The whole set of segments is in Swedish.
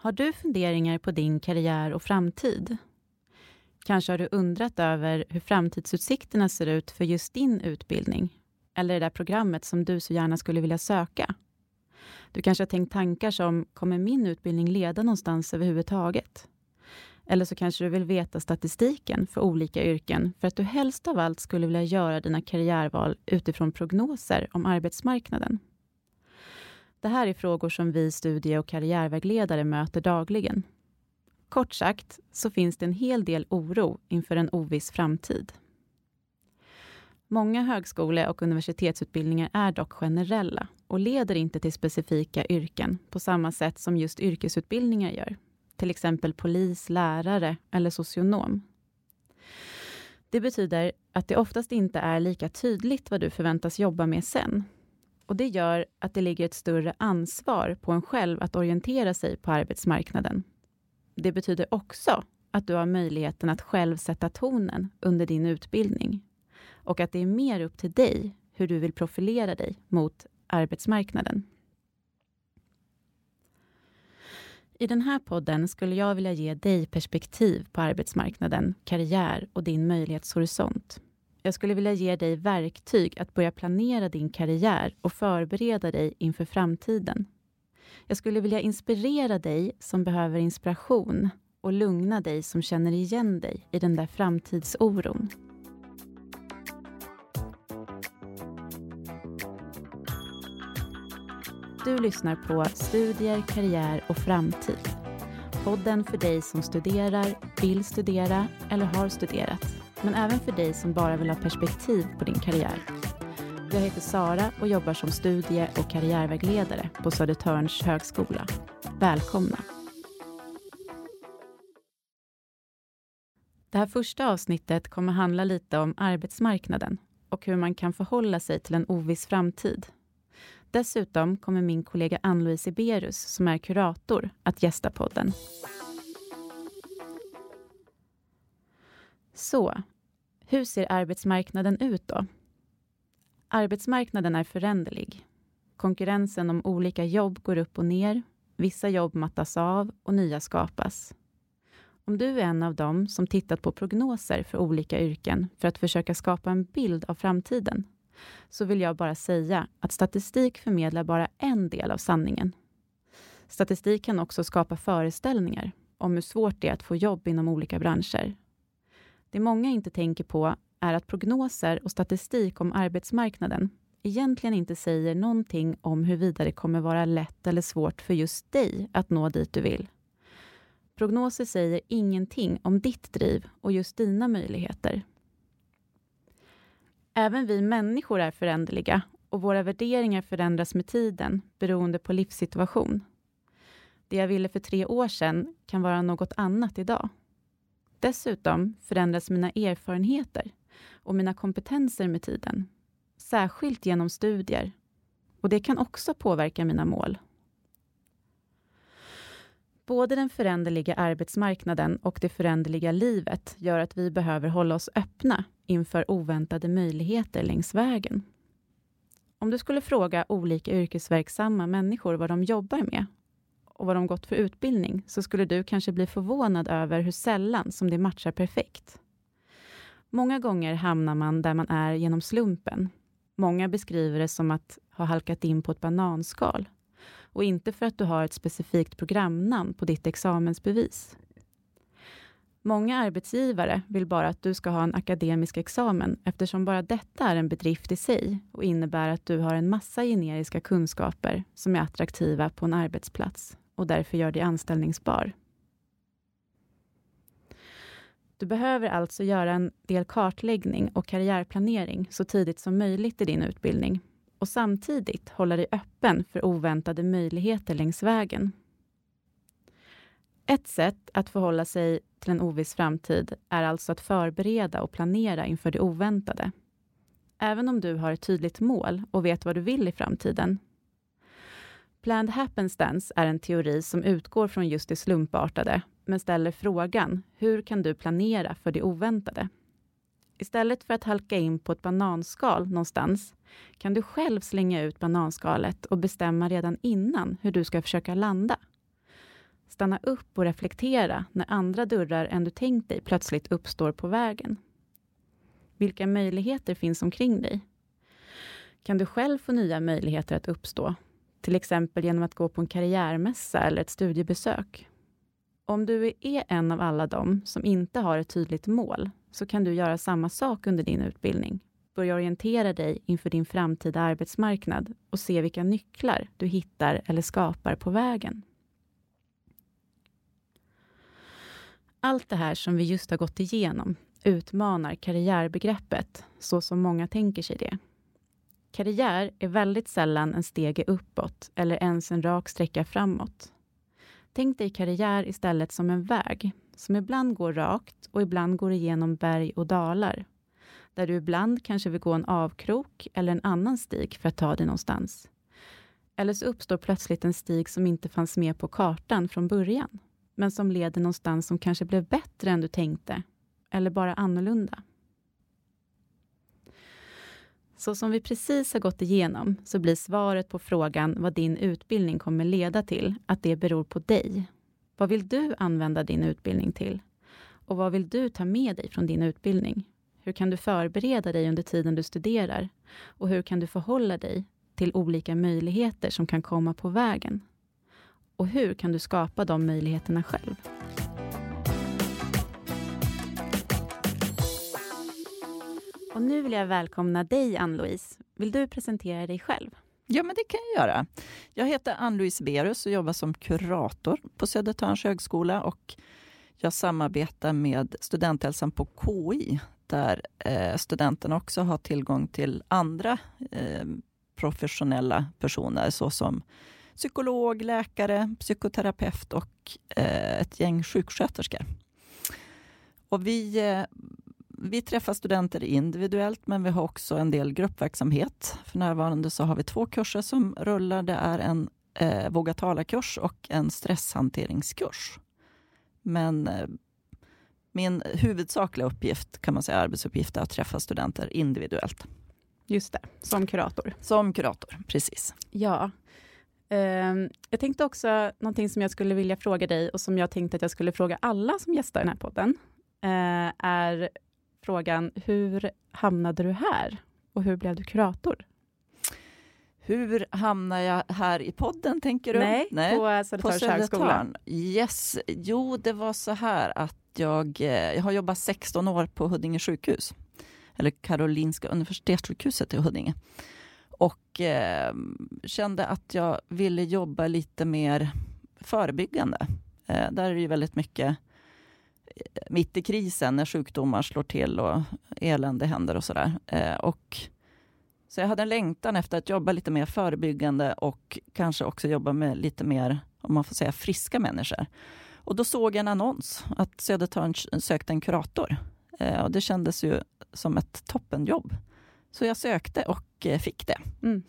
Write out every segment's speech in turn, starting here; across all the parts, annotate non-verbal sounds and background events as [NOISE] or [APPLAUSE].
Har du funderingar på din karriär och framtid? Kanske har du undrat över hur framtidsutsikterna ser ut för just din utbildning eller det där programmet som du så gärna skulle vilja söka. Du kanske har tänkt tankar som, kommer min utbildning leda någonstans överhuvudtaget? Eller så kanske du vill veta statistiken för olika yrken för att du helst av allt skulle vilja göra dina karriärval utifrån prognoser om arbetsmarknaden. Det här är frågor som vi studie och karriärvägledare möter dagligen. Kort sagt så finns det en hel del oro inför en oviss framtid. Många högskole och universitetsutbildningar är dock generella och leder inte till specifika yrken på samma sätt som just yrkesutbildningar gör. Till exempel polis, lärare eller socionom. Det betyder att det oftast inte är lika tydligt vad du förväntas jobba med sen. Och Det gör att det ligger ett större ansvar på en själv att orientera sig på arbetsmarknaden. Det betyder också att du har möjligheten att själv sätta tonen under din utbildning och att det är mer upp till dig hur du vill profilera dig mot arbetsmarknaden. I den här podden skulle jag vilja ge dig perspektiv på arbetsmarknaden, karriär och din möjlighetshorisont. Jag skulle vilja ge dig verktyg att börja planera din karriär och förbereda dig inför framtiden. Jag skulle vilja inspirera dig som behöver inspiration och lugna dig som känner igen dig i den där framtidsoron. Du lyssnar på Studier, karriär och framtid. Podden för dig som studerar, vill studera eller har studerat. Men även för dig som bara vill ha perspektiv på din karriär. Jag heter Sara och jobbar som studie och karriärvägledare på Södertörns högskola. Välkomna! Det här första avsnittet kommer handla lite om arbetsmarknaden och hur man kan förhålla sig till en oviss framtid. Dessutom kommer min kollega Ann-Louise Berus, som är kurator, att gästa podden. Så, hur ser arbetsmarknaden ut då? Arbetsmarknaden är föränderlig. Konkurrensen om olika jobb går upp och ner. Vissa jobb mattas av och nya skapas. Om du är en av dem som tittat på prognoser för olika yrken för att försöka skapa en bild av framtiden, så vill jag bara säga att statistik förmedlar bara en del av sanningen. Statistik kan också skapa föreställningar om hur svårt det är att få jobb inom olika branscher. Det många inte tänker på är att prognoser och statistik om arbetsmarknaden egentligen inte säger någonting om huruvida det kommer vara lätt eller svårt för just dig att nå dit du vill. Prognoser säger ingenting om ditt driv och just dina möjligheter. Även vi människor är föränderliga och våra värderingar förändras med tiden beroende på livssituation. Det jag ville för tre år sedan kan vara något annat idag. Dessutom förändras mina erfarenheter och mina kompetenser med tiden, särskilt genom studier. Och det kan också påverka mina mål. Både den föränderliga arbetsmarknaden och det föränderliga livet gör att vi behöver hålla oss öppna inför oväntade möjligheter längs vägen. Om du skulle fråga olika yrkesverksamma människor vad de jobbar med och vad de gått för utbildning, så skulle du kanske bli förvånad över hur sällan som det matchar perfekt. Många gånger hamnar man där man är genom slumpen. Många beskriver det som att ha halkat in på ett bananskal och inte för att du har ett specifikt programnamn på ditt examensbevis. Många arbetsgivare vill bara att du ska ha en akademisk examen eftersom bara detta är en bedrift i sig och innebär att du har en massa generiska kunskaper som är attraktiva på en arbetsplats och därför gör dig anställningsbar. Du behöver alltså göra en del kartläggning och karriärplanering så tidigt som möjligt i din utbildning och samtidigt hålla dig öppen för oväntade möjligheter längs vägen. Ett sätt att förhålla sig till en oviss framtid är alltså att förbereda och planera inför det oväntade. Även om du har ett tydligt mål och vet vad du vill i framtiden. Planned happenstance är en teori som utgår från just det slumpartade, men ställer frågan, hur kan du planera för det oväntade? Istället för att halka in på ett bananskal någonstans, kan du själv slänga ut bananskalet och bestämma redan innan hur du ska försöka landa. stanna upp och reflektera när andra dörrar än du tänkt dig plötsligt uppstår på vägen? Vilka möjligheter finns omkring dig? Kan du själv få nya möjligheter att uppstå? Till exempel genom att gå på en karriärmässa eller ett studiebesök. Om du är en av alla dem som inte har ett tydligt mål, så kan du göra samma sak under din utbildning. Börja orientera dig inför din framtida arbetsmarknad och se vilka nycklar du hittar eller skapar på vägen. Allt det här som vi just har gått igenom utmanar karriärbegreppet, så som många tänker sig det. Karriär är väldigt sällan en stege uppåt eller ens en rak sträcka framåt. Tänk dig karriär istället som en väg som ibland går rakt och ibland går igenom berg och dalar. Där du ibland kanske vill gå en avkrok eller en annan stig för att ta dig någonstans. Eller så uppstår plötsligt en stig som inte fanns med på kartan från början, men som leder någonstans som kanske blev bättre än du tänkte, eller bara annorlunda. Så som vi precis har gått igenom så blir svaret på frågan vad din utbildning kommer leda till att det beror på dig. Vad vill du använda din utbildning till? Och vad vill du ta med dig från din utbildning? Hur kan du förbereda dig under tiden du studerar? Och hur kan du förhålla dig till olika möjligheter som kan komma på vägen? Och hur kan du skapa de möjligheterna själv? Och nu vill jag välkomna dig, Ann-Louise. Vill du presentera dig själv? Ja, men det kan jag göra. Jag heter Ann-Louise Berus och jobbar som kurator på Södertörns högskola och jag samarbetar med Studenthälsan på KI där eh, studenterna också har tillgång till andra eh, professionella personer såsom psykolog, läkare, psykoterapeut och eh, ett gäng sjuksköterskor. Och vi eh, vi träffar studenter individuellt, men vi har också en del gruppverksamhet. För närvarande så har vi två kurser som rullar. Det är en eh, Våga tala-kurs och en stresshanteringskurs. Men eh, min huvudsakliga uppgift, kan man säga, arbetsuppgift är att träffa studenter individuellt. Just det, som kurator. Som kurator, precis. Ja. Uh, jag tänkte också, någonting som jag skulle vilja fråga dig och som jag tänkte att jag skulle fråga alla som gästar den här podden, uh, är frågan, hur hamnade du här? Och hur blev du kurator? Hur hamnade jag här i podden, tänker du? Nej, Nej. på Södertörns högskola. Yes, jo, det var så här att jag, eh, jag har jobbat 16 år på Huddinge sjukhus, eller Karolinska universitetssjukhuset i Huddinge. Och eh, kände att jag ville jobba lite mer förebyggande. Eh, där är det ju väldigt mycket mitt i krisen när sjukdomar slår till och elände händer och sådär. Eh, och så jag hade en längtan efter att jobba lite mer förebyggande och kanske också jobba med lite mer, om man får säga, friska människor. Och då såg jag en annons att Södertörn sökte en kurator. Eh, och det kändes ju som ett toppenjobb. Så jag sökte och eh, fick det. Mm.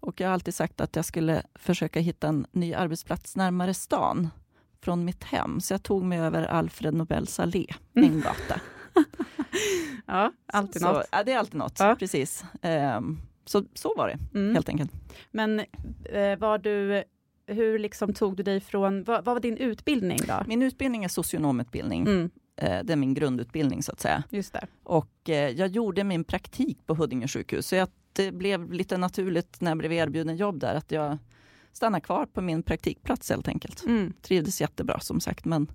Och jag har alltid sagt att jag skulle försöka hitta en ny arbetsplats närmare stan från mitt hem. Så jag tog mig över Alfred Nobels allé, mm. en gata. [LAUGHS] ja, alltid så, något. ja, det är alltid något, ja. precis. Um, så, så var det, mm. helt enkelt. Men eh, var du, hur liksom tog du dig från, vad, vad, var din utbildning då? Min utbildning är socionomutbildning. Mm. Eh, det är min grundutbildning så att säga. Just det. Och eh, jag gjorde min praktik på Huddinge sjukhus, så jag, det blev lite naturligt när jag blev erbjuden jobb där, att jag stanna kvar på min praktikplats helt enkelt. Mm. Trivdes jättebra som sagt, men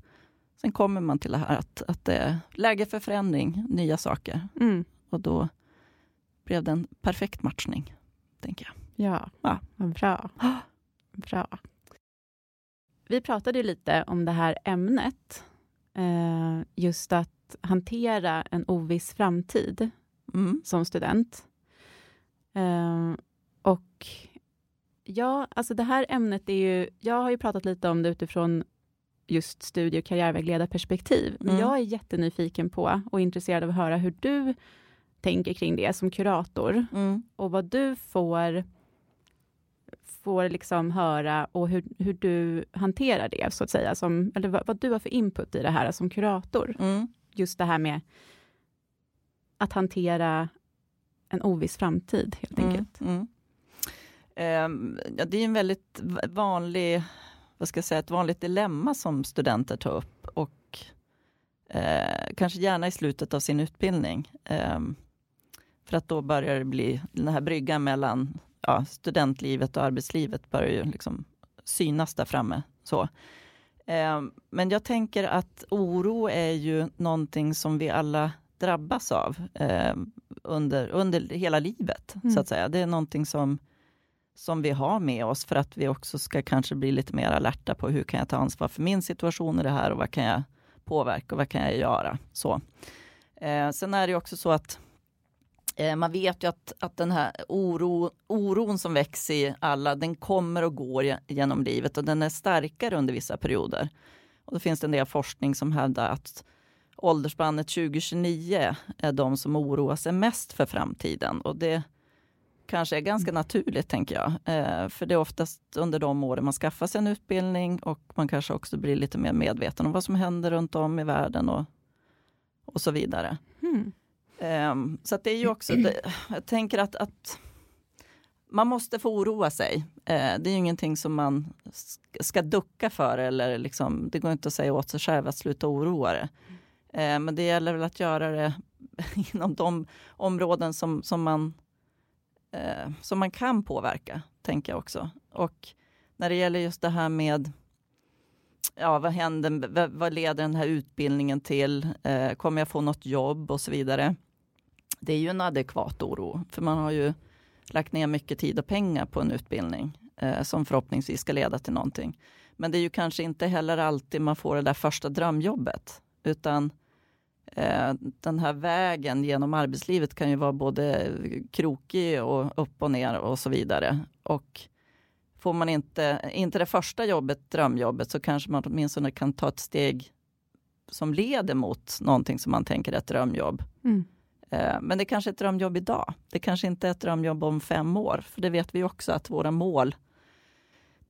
sen kommer man till det här att, att det är läge för förändring, nya saker. Mm. Och då blev det en perfekt matchning, tänker jag. Ja, ja. bra. [GASPS] bra. Vi pratade lite om det här ämnet, eh, just att hantera en oviss framtid mm. som student. Eh, och Ja, alltså det här ämnet är ju, jag har ju pratat lite om det utifrån just studie och karriärvägledarperspektiv, men mm. jag är jättenyfiken på och intresserad av att höra hur du tänker kring det som kurator mm. och vad du får får liksom höra och hur, hur du hanterar det, så att säga, som, eller vad, vad du har för input i det här som kurator. Mm. Just det här med att hantera en oviss framtid, helt mm, enkelt. Mm. Um, ja, det är en väldigt vanlig vad ska jag säga, ett vanligt dilemma som studenter tar upp och eh, kanske gärna i slutet av sin utbildning. Eh, för att då börjar det bli, den här bryggan mellan ja, studentlivet och arbetslivet börjar ju liksom synas där framme. Så. Eh, men jag tänker att oro är ju någonting som vi alla drabbas av eh, under, under hela livet, mm. så att säga. Det är någonting som, som vi har med oss för att vi också ska kanske bli lite mer alerta på hur kan jag ta ansvar för min situation i det här och vad kan jag påverka och vad kan jag göra? Så. Eh, sen är det också så att eh, man vet ju att, att den här oro, oron som växer i alla, den kommer och går genom livet och den är starkare under vissa perioder. Och då finns det en del forskning som hävdar att åldersspannet 2029 är de som oroar sig mest för framtiden. Och det kanske är ganska mm. naturligt, tänker jag. Eh, för det är oftast under de åren man skaffar sig en utbildning och man kanske också blir lite mer medveten om vad som händer runt om i världen och, och så vidare. Mm. Eh, så det är ju också, det, jag tänker att, att man måste få oroa sig. Eh, det är ju ingenting som man ska ducka för eller liksom, det går inte att säga åt sig själv att sluta oroa det. Eh, men det gäller väl att göra det [LAUGHS] inom de områden som, som, man, eh, som man kan påverka, tänker jag också. Och när det gäller just det här med ja, vad händer, vad leder den här utbildningen till? Eh, kommer jag få något jobb och så vidare? Det är ju en adekvat oro, för man har ju lagt ner mycket tid och pengar på en utbildning eh, som förhoppningsvis ska leda till någonting. Men det är ju kanske inte heller alltid man får det där första drömjobbet, utan Eh, den här vägen genom arbetslivet kan ju vara både krokig och upp och ner och så vidare. Och får man inte, inte det första jobbet, drömjobbet, så kanske man åtminstone kan ta ett steg som leder mot någonting som man tänker är ett drömjobb. Mm. Eh, men det kanske är ett drömjobb idag. Det kanske inte är ett drömjobb om fem år, för det vet vi också att våra mål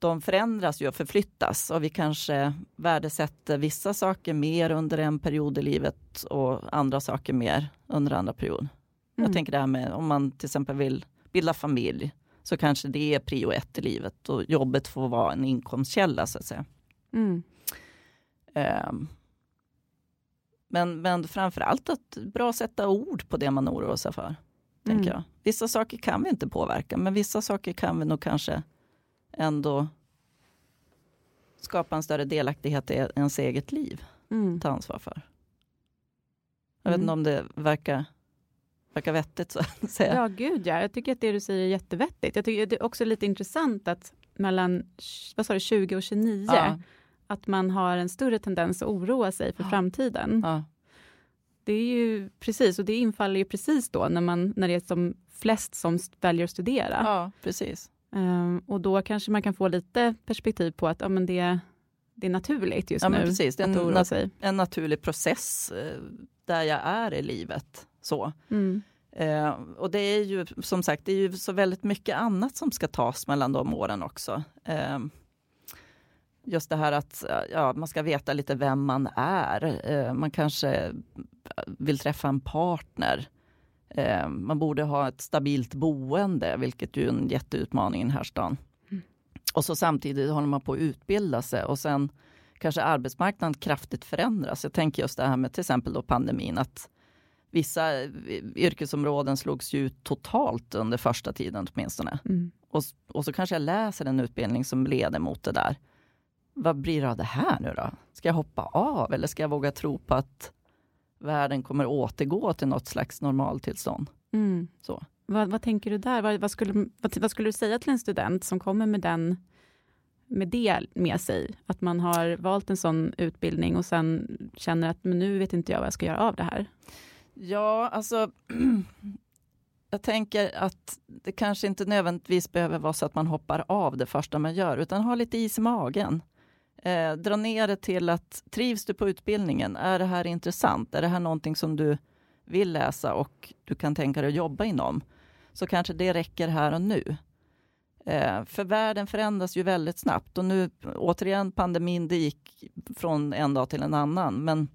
de förändras ju och förflyttas och vi kanske värdesätter vissa saker mer under en period i livet och andra saker mer under andra period. Mm. Jag tänker det här med om man till exempel vill bilda familj så kanske det är prio ett i livet och jobbet får vara en inkomstkälla så att säga. Mm. Um, men, men framförallt att bra sätta ord på det man oroar sig för. Tänker mm. jag. Vissa saker kan vi inte påverka men vissa saker kan vi nog kanske ändå skapa en större delaktighet i ens eget liv. Mm. Ta ansvar för. Jag vet mm. inte om det verkar, verkar vettigt så att säga. Ja, gud ja. Jag tycker att det du säger är jättevettigt. Jag tycker det är också lite intressant att mellan vad sa du, 20 och 29, ja. att man har en större tendens att oroa sig för ja. framtiden. Ja. Det är ju precis, och det infaller ju precis då när, man, när det är som flest som väljer att studera. Ja, precis. Um, och då kanske man kan få lite perspektiv på att ja, men det, det är naturligt just ja, nu precis. Det är en, nat sig. en naturlig process eh, där jag är i livet. så. Mm. Eh, och det är ju som sagt, det är ju så väldigt mycket annat som ska tas mellan de åren också. Eh, just det här att ja, man ska veta lite vem man är. Eh, man kanske vill träffa en partner. Eh, man borde ha ett stabilt boende, vilket ju är en jätteutmaning i den här stan. Mm. Och så samtidigt håller man på att utbilda sig och sen kanske arbetsmarknaden kraftigt förändras. Jag tänker just det här med till exempel då pandemin, att vissa yrkesområden slogs ju ut totalt under första tiden åtminstone. Mm. Och, och så kanske jag läser en utbildning som leder mot det där. Vad blir det av det här nu då? Ska jag hoppa av eller ska jag våga tro på att världen kommer återgå till något slags normaltillstånd. Mm. Så. Vad, vad, tänker du där? Vad, vad, skulle, vad, vad, skulle du säga till en student som kommer med, den, med det med sig? Att man har valt en sån utbildning och sen känner att men nu vet inte jag vad jag ska göra av det här. Ja, alltså [CLEARS THROAT] jag tänker att det kanske inte nödvändigtvis behöver vara så att man hoppar av det första man gör, utan ha lite is i magen. Eh, dra ner det till att trivs du på utbildningen? Är det här intressant? Är det här någonting som du vill läsa och du kan tänka dig att jobba inom? Så kanske det räcker här och nu. Eh, för världen förändras ju väldigt snabbt och nu återigen pandemin, det gick från en dag till en annan. Men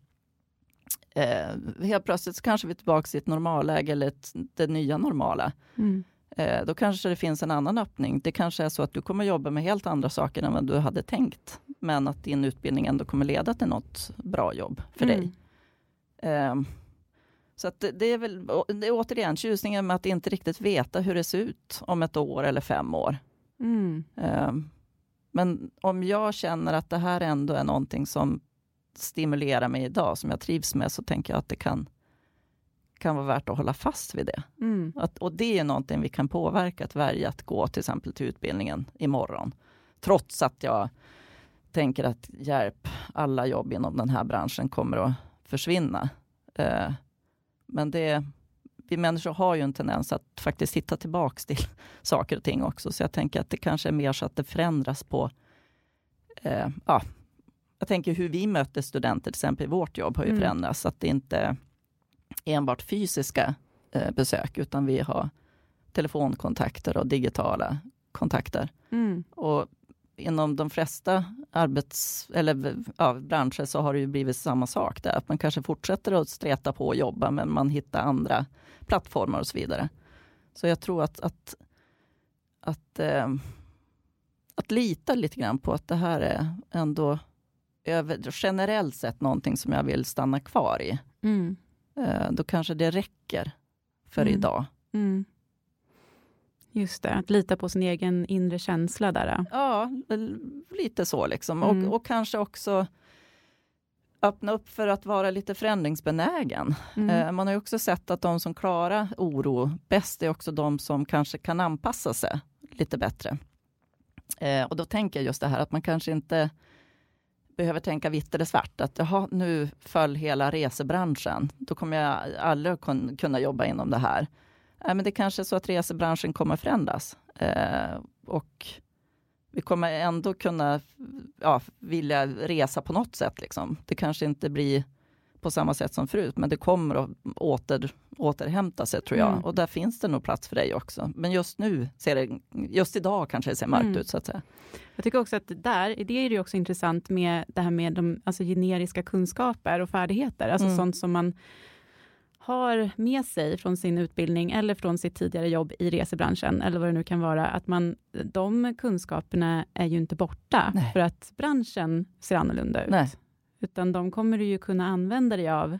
eh, helt plötsligt så kanske vi är tillbaka i ett normalläge eller ett, det nya normala. Mm. Eh, då kanske det finns en annan öppning. Det kanske är så att du kommer jobba med helt andra saker än vad du hade tänkt. Men att din utbildning ändå kommer leda till något bra jobb för Mm. dig. Eh, så att det, det är väl det är återigen tjusningen med att inte riktigt veta hur det ser ut om ett år eller fem år. Mm. Eh, men om jag känner att det här ändå är någonting som stimulerar mig idag, som jag trivs med, så tänker jag att det kan, kan vara värt att hålla fast vid det. Mm. Att, och det är någonting vi kan påverka, att välja att gå till exempel till utbildningen imorgon. Trots att jag tänker att hjälp, alla jobb inom den här branschen kommer att försvinna. Eh, men det, vi människor har ju en tendens att faktiskt hitta tillbaks till [LAUGHS] saker och ting också. Så jag tänker att det kanske är mer så att det förändras på eh, ja, jag tänker hur vi möter studenter, till exempel i vårt jobb, har ju Mm. förändrats. Att det inte är enbart fysiska eh, besök, utan vi har telefonkontakter och digitala kontakter. Mm. Och inom de flesta arbets, eller, ja, branscher så har det ju blivit samma sak där. Att man kanske fortsätter att streta på och jobba, men man hittar andra plattformar och så vidare. Så jag tror att, att, att, eh, att lita lite grann på att det här är ändå över, generellt sett någonting som jag vill stanna kvar i. Mm. Eh, då kanske det räcker för Mm. idag. Mm. Just det, att lita på sin egen inre känsla där. Ja, lite så liksom. Mm. Och, och kanske också öppna upp för att vara lite förändringsbenägen. Mm. Eh, man har ju också sett att de som klarar oro bäst är också de som kanske kan anpassa sig lite bättre. Eh, och då tänker jag just det här att man kanske inte behöver tänka vitt eller svart. Att jaha, nu föll hela resebranschen. Då kommer jag aldrig kun- kunna jobba inom det här. Nej, men det kanske är så att resebranschen kommer förändras. Eh, och vi kommer ändå kunna ja, vilja resa på något sätt. Liksom. Det kanske inte blir på samma sätt som förut, men det kommer att åter, återhämta sig tror jag. Mm. Och där finns det nog plats för dig också. Men just nu ser det, just idag kanske det ser mörkt Mm. ut så att säga. Jag tycker också att det där, det är det ju också intressant med det här med de alltså generiska kunskaper och färdigheter, alltså Mm. sånt som man har med sig från sin utbildning eller från sitt tidigare jobb i resebranschen eller vad det nu kan vara, att man, de kunskaperna är ju inte borta Nej. för att branschen ser annorlunda ut. Nej. Utan de kommer du ju kunna använda dig av.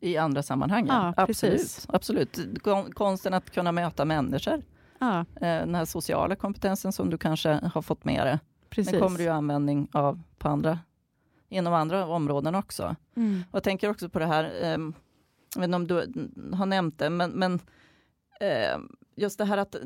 I andra sammanhang, Ja, absolut. absolut. Kon- Konsten att kunna möta människor, Ja, eh, den här sociala kompetensen som du kanske har fått med dig, precis. den kommer du ju användning av på andra, inom andra områden också. Mm. Och jag tänker också på det här, eh, jag vet inte om du har nämnt det, men, men eh, just det här att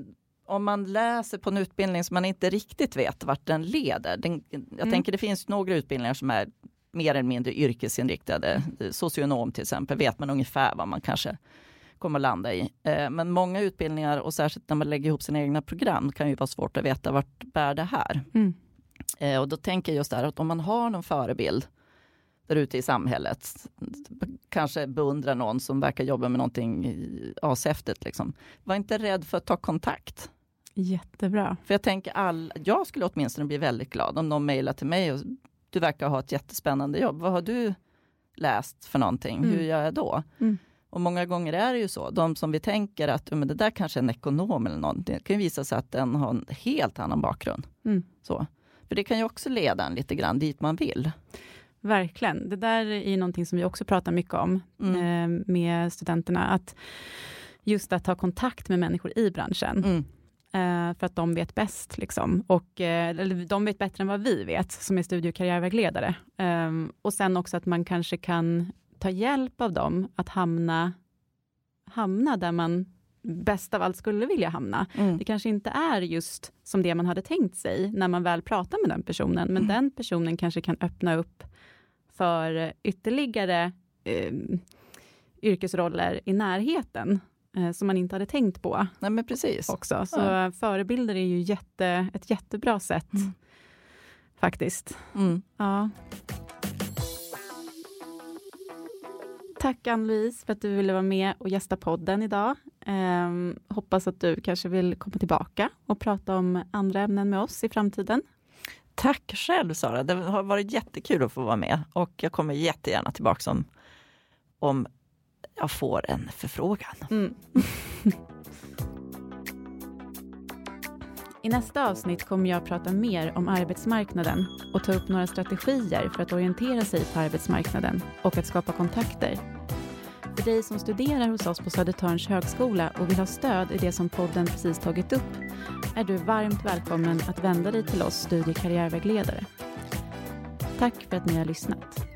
om man läser på en utbildning som man inte riktigt vet vart den leder. Den, jag Mm. tänker det finns några utbildningar som är mer eller mindre yrkesinriktade. Socionom till exempel vet man ungefär vad man kanske kommer att landa i. Eh, men många utbildningar och särskilt när man lägger ihop sina egna program kan ju vara svårt att veta vart bär det här. Mm. Eh, och då tänker jag just där att om man har någon förebild där ute i samhället, kanske beundrar någon som verkar jobba med någonting ashäftigt, liksom. var inte rädd för att ta kontakt. Jättebra. För jag tänker, all, jag skulle åtminstone bli väldigt glad om någon mejlar till mig och du verkar ha ett jättespännande jobb. Vad har du läst för någonting? Mm. Hur gör jag då? Mm. Och många gånger är det ju så, de som vi tänker att men det där kanske är en ekonom eller något, det kan ju visa sig att den har en helt annan bakgrund. Mm. Så. För det kan ju också leda en lite grann dit man vill. Verkligen. Det där är någonting som vi också pratar mycket om Mm. eh, med studenterna. Att just att ha kontakt med människor i branschen. Mm. eh, för att de vet bäst. Liksom. Och, eh, de vet bättre än vad vi vet, som är studie och karriärvägledare. Ehm, och sen också att man kanske kan ta hjälp av dem att hamna, hamna där man bäst av allt skulle vilja hamna. Mm. Det kanske inte är just som det man hade tänkt sig när man väl pratar med den personen, men Mm. den personen kanske kan öppna upp för ytterligare eh, yrkesroller i närheten, eh, som man inte hade tänkt på Nej men precis. också. Så Ja. förebilder är ju jätte, ett jättebra sätt, Mm. faktiskt. Mm. Ja. Tack Ann-Louise för att du ville vara med och gästa podden idag. Ehm, hoppas att du kanske vill komma tillbaka och prata om andra ämnen med oss i framtiden. Tack själv Sara, det har varit jättekul att få vara med och jag kommer jättegärna tillbaka om, om jag får en förfrågan. Mm. [LAUGHS] I nästa avsnitt kommer jag att prata mer om arbetsmarknaden och ta upp några strategier för att orientera sig på arbetsmarknaden och att skapa kontakter. För dig som studerar hos oss på Södertörns högskola och vill ha stöd i det som podden precis tagit upp är du varmt välkommen att vända dig till oss studie och karriärvägledare. Tack för att ni har lyssnat.